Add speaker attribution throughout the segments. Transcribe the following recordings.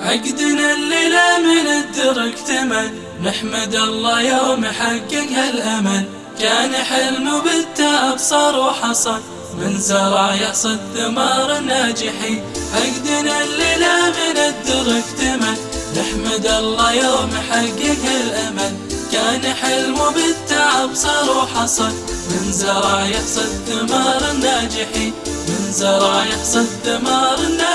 Speaker 1: عقدنا الليلة من الدر اكتمل نحمد الله يوم حقق هالأمل. كان حلم بالتعب صار وحصل. من زرع يحصد ثمار الناجحين. عقدنا الليلة من الدر اكتمل نحمد الله يوم حقق الأمل كان حلم بالتعب صار وحصل. من زرع يحصد ثمار الناجحين. من زرع يحصد ثمار الناجحين.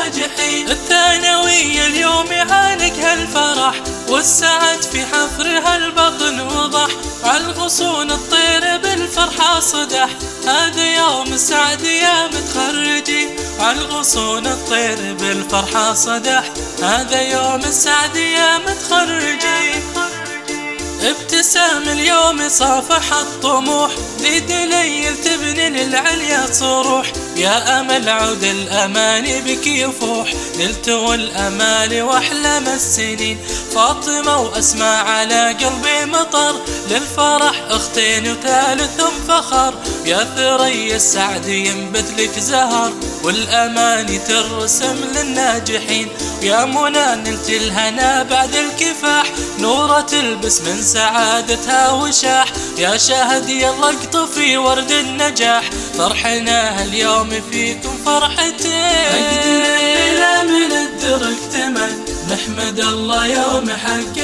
Speaker 2: الثانوية اليوم يعانق هالفرح والسعد في حفرها البطن وضح. عالغصون الطير بالفرحة صدح هذا يوم السعد يا متخرجي. عالغصون الطير بالفرحة صدح هذا يوم السعد يا متخرجي. ابتسام اليوم صافح الطموح دليل تبني للعليا صروح. يا أمل عود الأمان بك يفوح. نلت الأمال وأحلام السنين. فاطمة وأسماء على قلبي مطر. للفرح أختين وثالثهم فخر. يا ثري السعد ينبت لك زهر والأمان ترسم للناجحين. يا منى نلت الهنا بعد الكفاح نورة تلبس من سعادتها وشاح. يا شاهد يلا اقطفي ورد النجاح فرحنا اليوم فيكم فرحتين.
Speaker 1: الليلة من الدر اكتمل نحمد الله يوم كان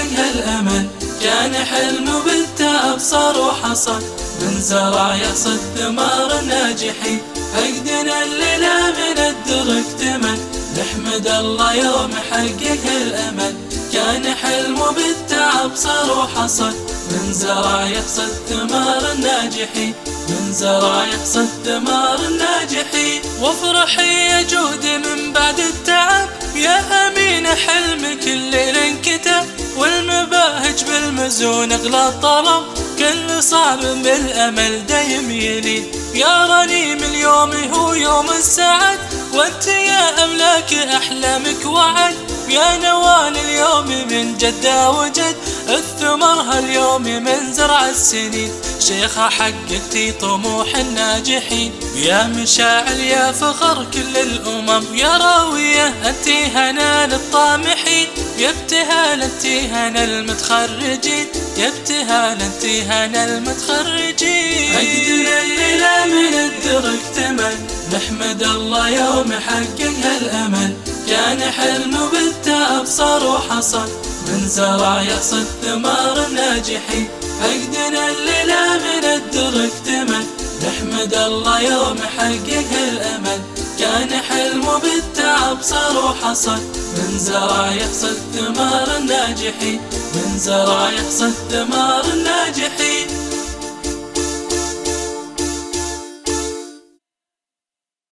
Speaker 1: حلم بالتعب صار وحصل. من زرع يحصد ثمار الناجحين. عقدنا الليلة من الدر اكتمل. نحمد الله يوم حقق الأمل. كان حلم بالتعب صار وحصل. من زرع يحصد ثمار الناجحين. من زرع يحصد ثمار الناجحين.
Speaker 2: وافرحي يا جهد من بعد التعب. يا أمين حلمك الليل انكتب. والمباهج بالمزون اغلى الطلب. كل صعب بالأمل دايم يلين يا رنيم اليوم هو يوم السعد. وانت يا أملاك أحلامك وعد. يا نوال اليوم من جدة وجد. الثمر هاليوم من زرع السنين. شيخة حققتي طموح الناجحين. يا مشاعل يا فخر كل الأمم. يا راوية أنت هنا للطامحين يا ابتهال هنا المتخرجين يا ابتهال هنا المتخرجين
Speaker 1: عقدنا الليلة من الدر اكتمل نحمد الله يوم حقق هالأمل. كان حلم بالتعب صار وحصل من زرع يحصد ثمار الناجحين. عقدنا الليلة من الدر اكتمل نحمد الله يوم حقق الأمل كان حلم بالتعب صار وحصل من زرع يحصد ثمار الناجحين من زرع يحصد ثمار الناجحين